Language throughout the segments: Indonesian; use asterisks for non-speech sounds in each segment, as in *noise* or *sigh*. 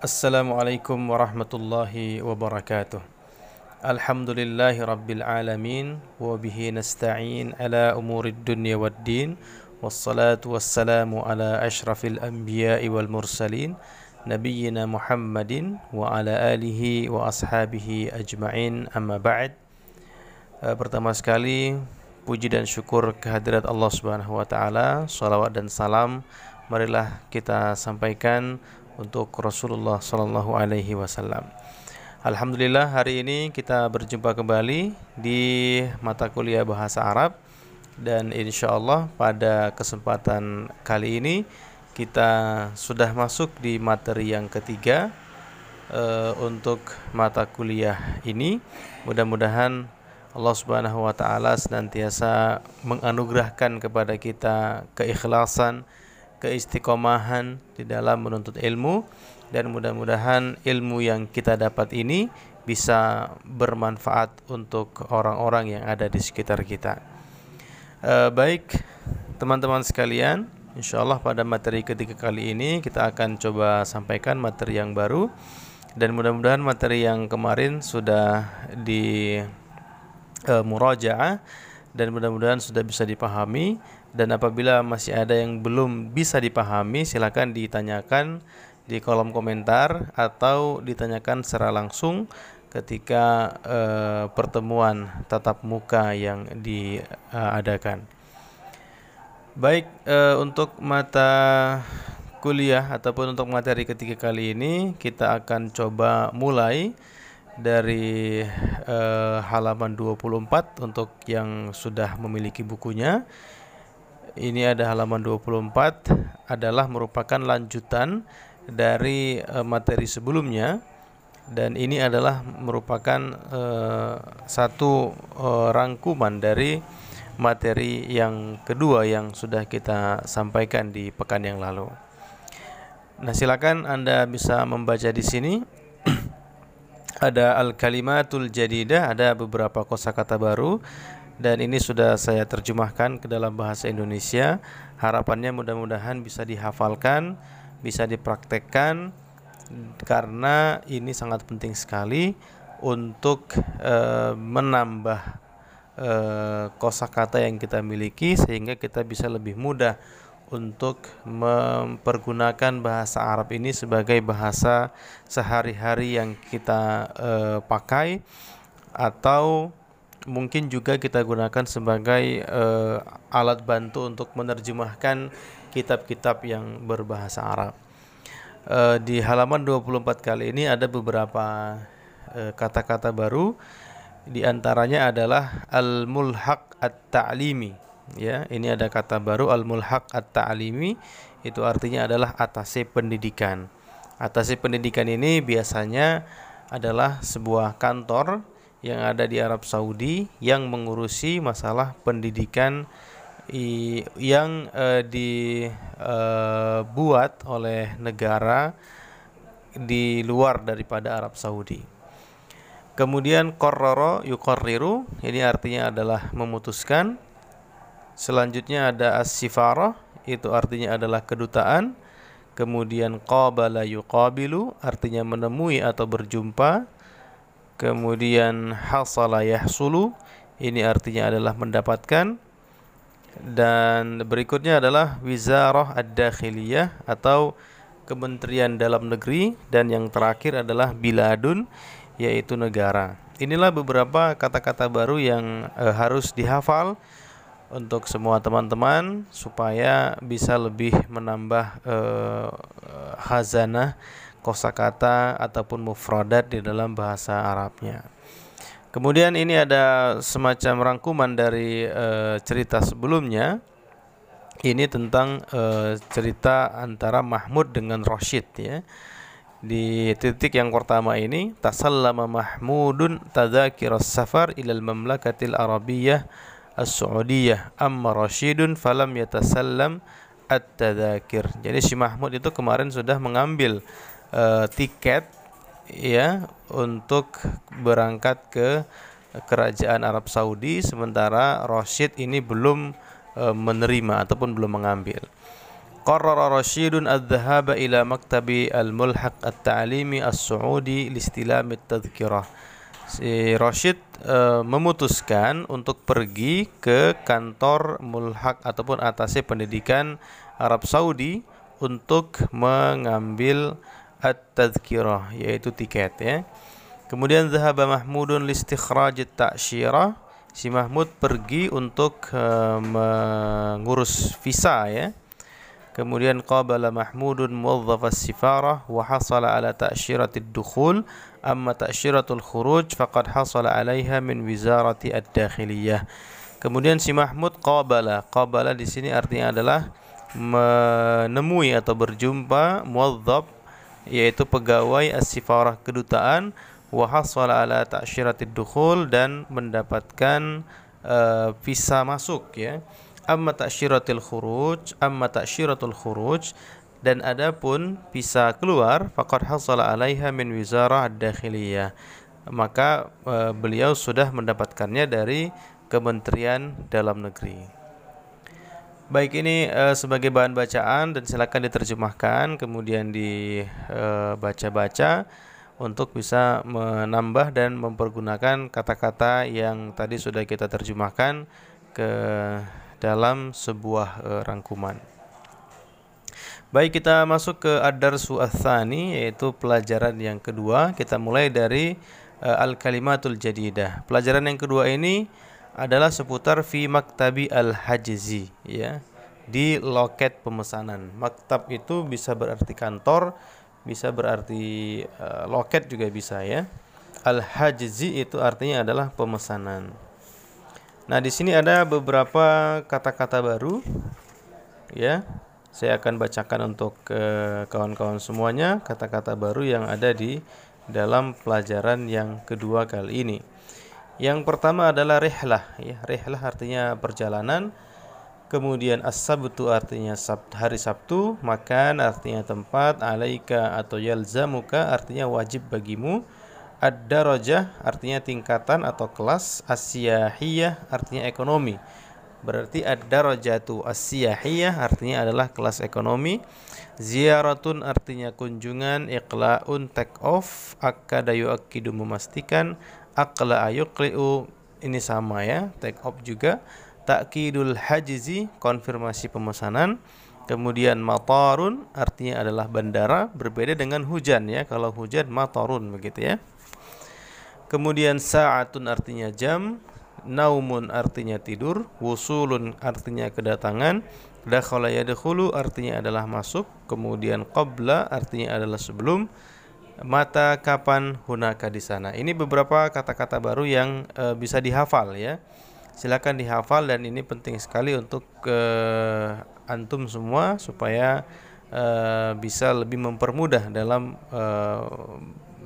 Assalamualaikum warahmatullahi wabarakatuh. Alhamdulillahi rabbil alamin wa bihi nasta'in ala umurid dunya waddin wassalatu wassalamu ala ashrafil anbiya'i wal mursalin nabiyyina Muhammadin wa ala alihi wa ashabihi ajma'in amma ba'd. Uh, pertama sekali puji dan syukur kehadirat Allah Subhanahu wa taala, salawat dan salam marilah kita sampaikan untuk Rasulullah Sallallahu Alaihi Wasallam. Alhamdulillah hari ini kita berjumpa kembali di mata kuliah bahasa Arab dan insya Allah pada kesempatan kali ini kita sudah masuk di materi yang ketiga uh, untuk mata kuliah ini. Mudah-mudahan Allah Subhanahu wa taala senantiasa menganugerahkan kepada kita keikhlasan, keistiqomahan di dalam menuntut ilmu. Dan mudah-mudahan ilmu yang kita dapat ini bisa bermanfaat untuk orang-orang yang ada di sekitar kita. E, baik, teman-teman sekalian, insya Allah pada materi ketiga kali ini kita akan coba sampaikan materi yang baru. Dan mudah-mudahan materi yang kemarin sudah di e, dan mudah-mudahan sudah bisa dipahami dan apabila masih ada yang belum bisa dipahami silakan ditanyakan di kolom komentar atau ditanyakan secara langsung ketika uh, pertemuan tatap muka yang diadakan. Baik uh, untuk mata kuliah ataupun untuk materi ketiga kali ini kita akan coba mulai dari uh, halaman 24 untuk yang sudah memiliki bukunya ini ada halaman 24 adalah merupakan lanjutan dari uh, materi sebelumnya dan ini adalah merupakan uh, satu uh, rangkuman dari materi yang kedua yang sudah kita sampaikan di pekan yang lalu. Nah, silakan Anda bisa membaca di sini. *clears throat* ada al-kalimatul jadidah, ada beberapa kosakata baru dan ini sudah saya terjemahkan ke dalam bahasa Indonesia. Harapannya mudah-mudahan bisa dihafalkan, bisa dipraktekkan karena ini sangat penting sekali untuk e, menambah e, kosakata yang kita miliki sehingga kita bisa lebih mudah untuk mempergunakan bahasa Arab ini sebagai bahasa sehari-hari yang kita e, pakai atau mungkin juga kita gunakan sebagai uh, alat bantu untuk menerjemahkan kitab-kitab yang berbahasa Arab. Uh, di halaman 24 kali ini ada beberapa eh, kata-kata uh, baru. Di antaranya adalah al-mulhaq at-ta'limi. Ya ini ada kata baru al-mulhaq at-ta'limi. Itu artinya adalah atase pendidikan. Atase pendidikan ini biasanya adalah sebuah kantor yang ada di Arab Saudi yang mengurusi masalah pendidikan yang uh, dibuat uh, oleh negara di luar daripada Arab Saudi. Kemudian kororo yukorriru ini artinya adalah memutuskan. Selanjutnya ada as itu artinya adalah kedutaan. Kemudian qabala yuqabilu artinya menemui atau berjumpa kemudian hasala yahsulu ini artinya adalah mendapatkan dan berikutnya adalah wizarah ad-dakhiliyah atau Kementerian Dalam Negeri dan yang terakhir adalah biladun yaitu negara. Inilah beberapa kata-kata baru yang e, harus dihafal untuk semua teman-teman supaya bisa lebih menambah e, hazanah kosakata ataupun mufradat di dalam bahasa Arabnya. Kemudian ini ada semacam rangkuman dari e, cerita sebelumnya. Ini tentang e, cerita antara Mahmud dengan Rashid ya. Di titik yang pertama ini tasallama Mahmudun tadzakir safar ilal mamlakatil arabiyyah as-Saudiyah amma Rashidun falam yatasallam at-tadzakir. Jadi si Mahmud itu kemarin sudah mengambil uh, tiket ya untuk berangkat ke kerajaan Arab Saudi sementara Rashid ini belum uh, menerima ataupun belum mengambil. qarrara Rashidun adh-dhahaba ila maktabi al-mulhaq at-ta'limi as-su'udi listilam at-tadhkirah. Si Rashid e, memutuskan untuk pergi ke kantor mulhaq ataupun atasnya pendidikan Arab Saudi untuk mengambil at-tadhkirah yaitu tiket ya. Kemudian zahaba Mahmudun listikhraj at-ta'syirah. Si Mahmud pergi untuk e, mengurus visa ya Kemudian qabala Mahmudun muwazzaf as-sifarah wa hasala ala ta'syiratid dukhul amma ta'syiratul khuruj faqad hasala 'alaiha min wizarati ad-dakhiliyah. Kemudian si Mahmud qabala. Qabala di sini artinya adalah menemui atau berjumpa muwazzaf yaitu pegawai as-sifarah kedutaan wa hasala ala ta'syiratid dukhul dan mendapatkan uh, visa masuk ya amma ta'syiratul khuruj amma ta'syiratul khuruj dan adapun bisa keluar faqad hasala 'alaiha min wizarah ad-dakhiliyah maka e, beliau sudah mendapatkannya dari Kementerian Dalam Negeri. Baik ini e, sebagai bahan bacaan dan silakan diterjemahkan kemudian dibaca-baca e, untuk bisa menambah dan mempergunakan kata-kata yang tadi sudah kita terjemahkan ke dalam sebuah uh, rangkuman. Baik, kita masuk ke Ad-Darsu Ats-Tsani yaitu pelajaran yang kedua. Kita mulai dari uh, Al-Kalimatul Jadidah. Pelajaran yang kedua ini adalah seputar fi maktabi al-hajzi ya di loket pemesanan. Maktab itu bisa berarti kantor, bisa berarti uh, loket juga bisa ya. Al-hajzi itu artinya adalah pemesanan. Nah, di sini ada beberapa kata-kata baru ya. Saya akan bacakan untuk eh, kawan-kawan semuanya kata-kata baru yang ada di dalam pelajaran yang kedua kali ini. Yang pertama adalah rihlah ya. Rihlah artinya perjalanan. Kemudian as-sabtu artinya hari Sabtu, makan artinya tempat, alaika atau yalzamuka artinya wajib bagimu Ad-darajah artinya tingkatan atau kelas, asyahiyah artinya ekonomi. Berarti ad-darajatu asyahiyah artinya adalah kelas ekonomi. Ziyaratun artinya kunjungan, iqla'un take off, akada yu'akkidu memastikan, aqla ayuqli'u ini sama ya, take off juga. Ta'kidul hajizi konfirmasi pemesanan. Kemudian matarun artinya adalah bandara, berbeda dengan hujan ya. Kalau hujan matarun begitu ya. Kemudian sa'atun artinya jam, naumun artinya tidur, wusulun artinya kedatangan, dakhala yadkhulu artinya adalah masuk, kemudian qabla artinya adalah sebelum, mata kapan hunaka di sana. Ini beberapa kata-kata baru yang e, bisa dihafal ya. Silakan dihafal dan ini penting sekali untuk e, antum semua supaya e, bisa lebih mempermudah dalam e,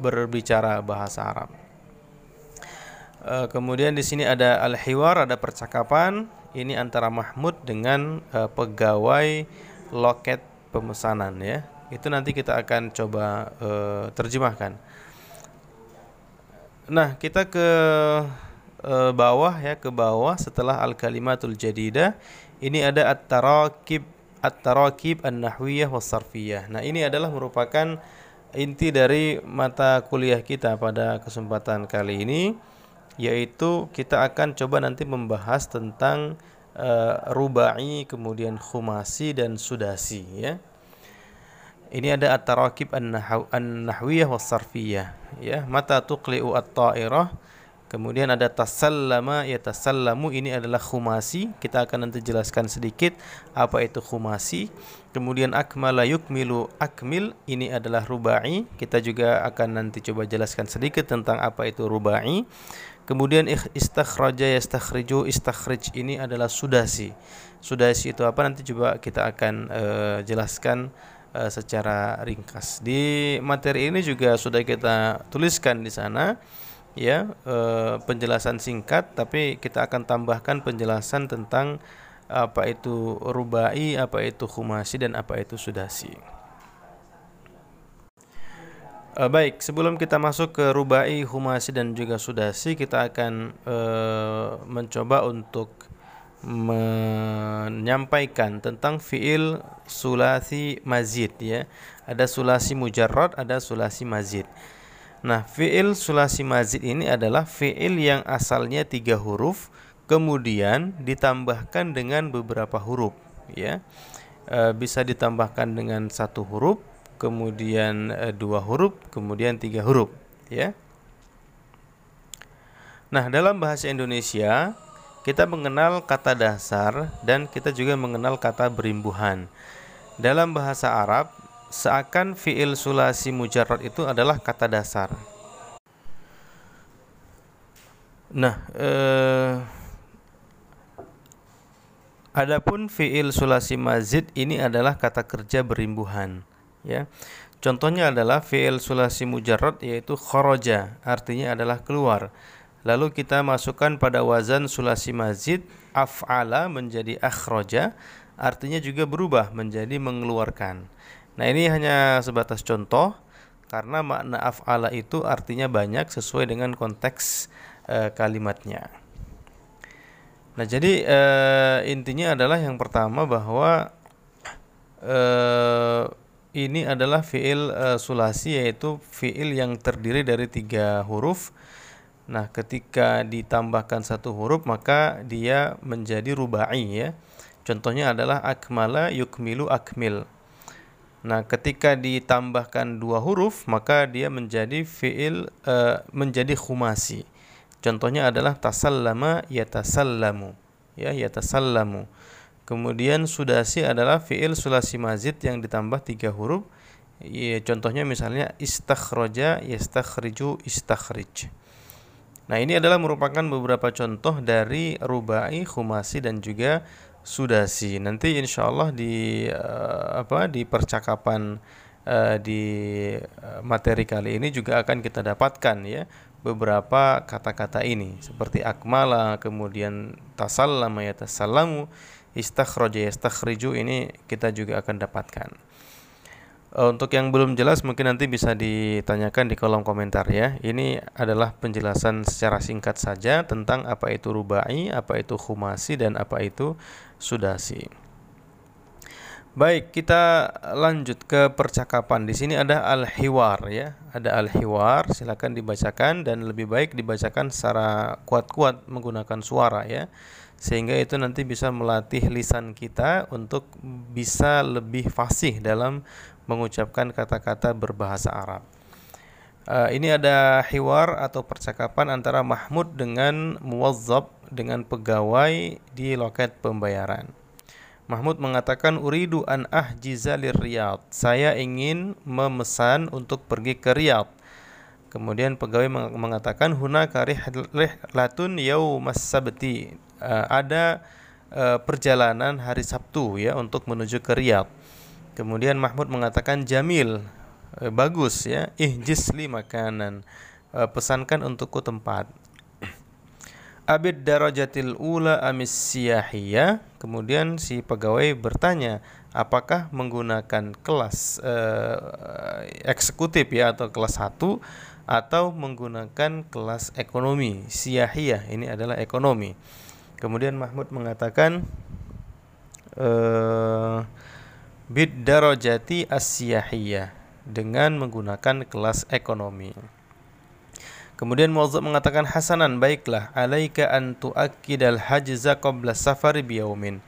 berbicara bahasa Arab. Uh, kemudian di sini ada al-hiwar, ada percakapan. Ini antara Mahmud dengan uh, pegawai loket pemesanan ya. Itu nanti kita akan coba uh, terjemahkan. Nah, kita ke uh, bawah ya, ke bawah setelah al-kalimatul jadidah. Ini ada at-tarakib at-tarakib an-nahwiyah was-sarfiyah. Nah, ini adalah merupakan inti dari mata kuliah kita pada kesempatan kali ini yaitu kita akan coba nanti membahas tentang uh, rubai kemudian khumasi dan sudasi ya. Ini ada at-tarakib an-nahwiyah was sarfiyah ya. Mata tuqli'u at-ta'irah Kemudian ada tasallama ya tasallamu ini adalah khumasi. Kita akan nanti jelaskan sedikit apa itu khumasi. Kemudian akmala yukmilu akmil ini adalah rubai. Kita juga akan nanti coba jelaskan sedikit tentang apa itu rubai. Kemudian istakhraja yastakhriju istakhrij ini adalah sudasi. Sudasi itu apa nanti coba kita akan uh, jelaskan uh, secara ringkas. Di materi ini juga sudah kita tuliskan di sana ya uh, penjelasan singkat tapi kita akan tambahkan penjelasan tentang apa itu rubai, apa itu khumasi dan apa itu sudasi. Uh, baik, sebelum kita masuk ke rubai, humasi dan juga sudasi, kita akan mencoba untuk menyampaikan tentang fiil sulasi mazid ya. Ada sulasi mujarrad, ada sulasi mazid. Nah, fiil sulasi mazid ini adalah fiil yang asalnya tiga huruf kemudian ditambahkan dengan beberapa huruf ya. E, bisa ditambahkan dengan satu huruf, kemudian e, dua huruf, kemudian tiga huruf ya. Nah, dalam bahasa Indonesia kita mengenal kata dasar dan kita juga mengenal kata berimbuhan. Dalam bahasa Arab, seakan fiil sulasi mujarrad itu adalah kata dasar. Nah, eh, adapun fiil sulasi mazid ini adalah kata kerja berimbuhan, ya. Contohnya adalah fiil sulasi mujarrad yaitu kharaja, artinya adalah keluar. Lalu kita masukkan pada wazan sulasi mazid af'ala menjadi akhroja artinya juga berubah menjadi mengeluarkan. Nah, ini hanya sebatas contoh karena makna af'ala itu artinya banyak sesuai dengan konteks e, kalimatnya. Nah, jadi e, intinya adalah yang pertama bahwa e, ini adalah fiil e, sulasi yaitu fiil yang terdiri dari tiga huruf Nah, ketika ditambahkan satu huruf maka dia menjadi rubai ya. Contohnya adalah akmala yukmilu akmil. Nah, ketika ditambahkan dua huruf maka dia menjadi fiil uh, menjadi khumasi. Contohnya adalah tasallama yatasallamu. Ya, yatasallamu. Kemudian sudasi adalah fiil sulasi mazid yang ditambah tiga huruf. Ya, contohnya misalnya istakhroja yastakhriju istakhrij. Nah, ini adalah merupakan beberapa contoh dari rubai, khumasi dan juga sudasi. Nanti insya Allah di uh, apa di percakapan uh, di uh, materi kali ini juga akan kita dapatkan ya beberapa kata-kata ini seperti akmala, kemudian tasallama ya tasallamu, istakhraja yastakhriju ini kita juga akan dapatkan. Eh, untuk yang belum jelas mungkin nanti bisa ditanyakan di kolom komentar ya. Ini adalah penjelasan secara singkat saja tentang apa itu rubai, apa itu khumasi dan apa itu sudasi. Baik, kita lanjut ke percakapan. Di sini ada al-hiwar ya. Ada al-hiwar, silakan dibacakan dan lebih baik dibacakan secara kuat-kuat menggunakan suara ya. Sehingga itu nanti bisa melatih lisan kita untuk bisa lebih fasih dalam mengucapkan kata-kata berbahasa Arab. Uh, ini ada hiwar atau percakapan antara Mahmud dengan muwazzab dengan pegawai di loket pembayaran. Mahmud mengatakan uridu an ahjiza Riyadh. Saya ingin memesan untuk pergi ke Riyadh. Kemudian pegawai mengatakan hunaka rihlatun yaumas sabti. Uh, ada uh, perjalanan hari Sabtu ya untuk menuju ke Riyadh. Kemudian Mahmud mengatakan Jamil e, bagus ya ihjis li makanan e, pesankan untukku tempat Abid darajatil ula amis siyahiyah kemudian si pegawai bertanya apakah menggunakan kelas e, eksekutif ya atau kelas 1 atau menggunakan kelas ekonomi siyahiyah ini adalah ekonomi kemudian Mahmud mengatakan eh bid darajati asyahiyah dengan menggunakan kelas ekonomi. Kemudian Muazzab mengatakan hasanan baiklah alaika an tuakkidal hajza qabla safari biyaumin.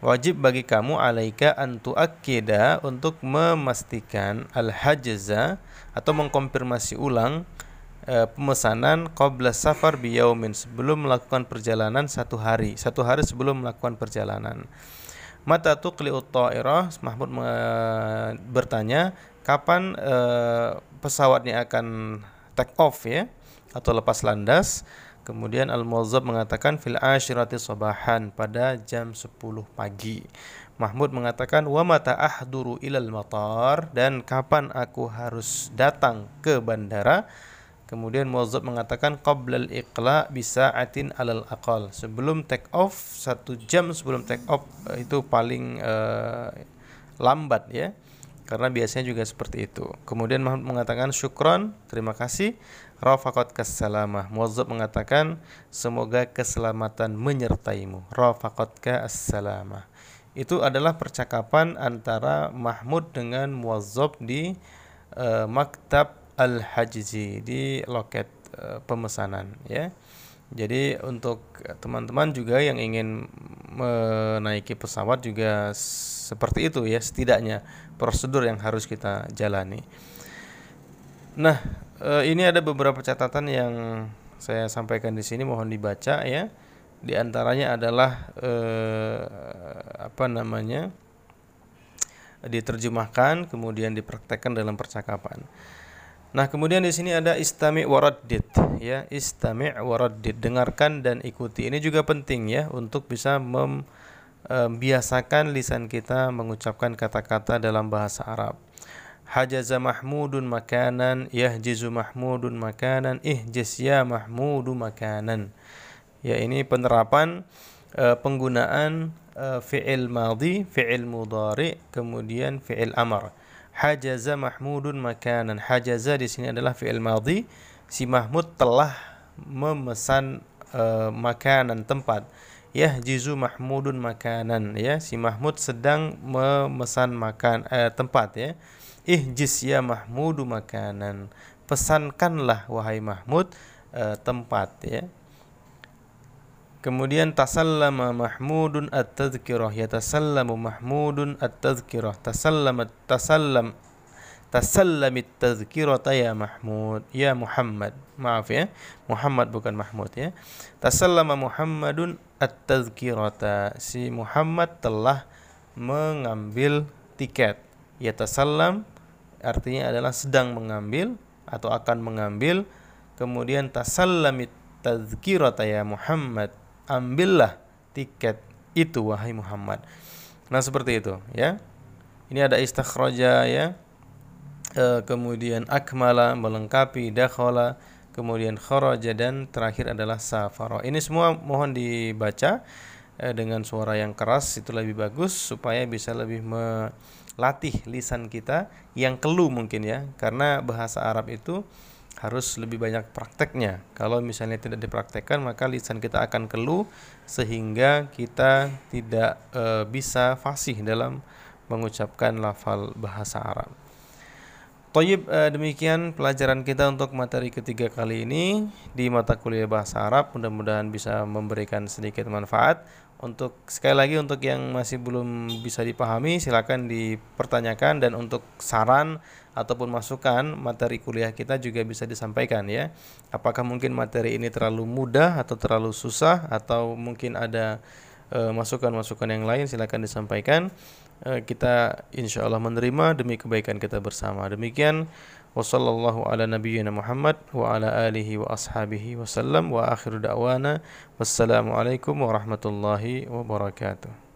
Wajib bagi kamu alaika an tuakkida untuk memastikan al hajza atau mengkonfirmasi ulang e, pemesanan qabla safar biyaumin sebelum melakukan perjalanan satu hari, satu hari sebelum melakukan perjalanan. Mata tuqli'ut ta'irah Mahmud bertanya kapan uh, pesawatnya akan take off ya atau lepas landas. Kemudian Al-Muwazzab mengatakan fil ashirati sabahan pada jam 10 pagi. Mahmud mengatakan wa mata ahduru ilal matar dan kapan aku harus datang ke bandara Kemudian Muazzab mengatakan qablal iqla bisa atin alal aqal. Sebelum take off satu jam sebelum take off eh, itu paling uh, lambat ya. Karena biasanya juga seperti itu. Kemudian Muhammad mengatakan syukron, terima kasih. Rafaqat salamah. Muwazzab mengatakan semoga keselamatan menyertaimu. Rafaqat salamah. Itu adalah percakapan antara Mahmud dengan Muwazzab di uh, Maktab Al-Hajzi di loket uh, pemesanan ya. Jadi untuk teman-teman juga yang ingin menaiki pesawat juga seperti itu ya setidaknya prosedur yang harus kita jalani. Nah, eh, ini ada beberapa catatan yang saya sampaikan di sini mohon dibaca ya. Di antaranya adalah eh, apa namanya? diterjemahkan kemudian dipraktekkan dalam percakapan. Nah, kemudian di sini ada istami' waraddid ya, istami' waraddid, dengarkan dan ikuti. Ini juga penting ya untuk bisa membiasakan lisan kita mengucapkan kata-kata dalam bahasa Arab. Hajaza Mahmudun makanan, yahjizu Mahmudun makanan, ihjiz ya Mahmudu makanan. Ya, ini penerapan uh, penggunaan uh, fi'il madhi, fi'il mudhari, kemudian fi'il amar hajaza mahmudun makanan. Hajaza di sini adalah fi'il madhi. Si Mahmud telah memesan uh, makanan tempat. Ya jizu mahmudun makanan. Ya si Mahmud sedang memesan makan tempat ya ihjis ya mahmudu makanan. Pesankanlah wahai Mahmud uh, tempat ya. Kemudian tasallama Mahmudun at-tadhkirah yatasallamu Mahmudun at-tadhkirah tasallamat tasallam tasallamit tadhkirata ya Mahmud ya Muhammad. Maaf ya. Muhammad bukan Mahmud ya. Tasallama Muhammadun at-tadhkirata si Muhammad telah mengambil tiket ya tasallam artinya adalah sedang mengambil atau akan mengambil kemudian tasallamit tadhkirata ya Muhammad ambillah tiket itu wahai Muhammad. Nah seperti itu ya. Ini ada istakhraja ya. E, kemudian akmala melengkapi dakhala kemudian kharaja dan terakhir adalah safara. Ini semua mohon dibaca e, dengan suara yang keras itu lebih bagus supaya bisa lebih melatih lisan kita yang kelu mungkin ya karena bahasa Arab itu harus lebih banyak prakteknya. Kalau misalnya tidak dipraktekkan, maka lisan kita akan keluh sehingga kita tidak e, bisa fasih dalam mengucapkan lafal bahasa Arab. Toyib e, demikian pelajaran kita untuk materi ketiga kali ini di mata kuliah bahasa Arab. Mudah-mudahan bisa memberikan sedikit manfaat. Untuk sekali lagi untuk yang masih belum bisa dipahami silakan dipertanyakan dan untuk saran ataupun masukan materi kuliah kita juga bisa disampaikan ya. Apakah mungkin materi ini terlalu mudah atau terlalu susah atau mungkin ada eh, masukan-masukan uh, yang lain silakan disampaikan. Uh, kita insya Allah menerima demi kebaikan kita bersama. Demikian wasallallahu ala nabiyyina Muhammad wa ala alihi wa ashabihi wasallam wa akhiru da'wana wassalamualaikum warahmatullahi wabarakatuh.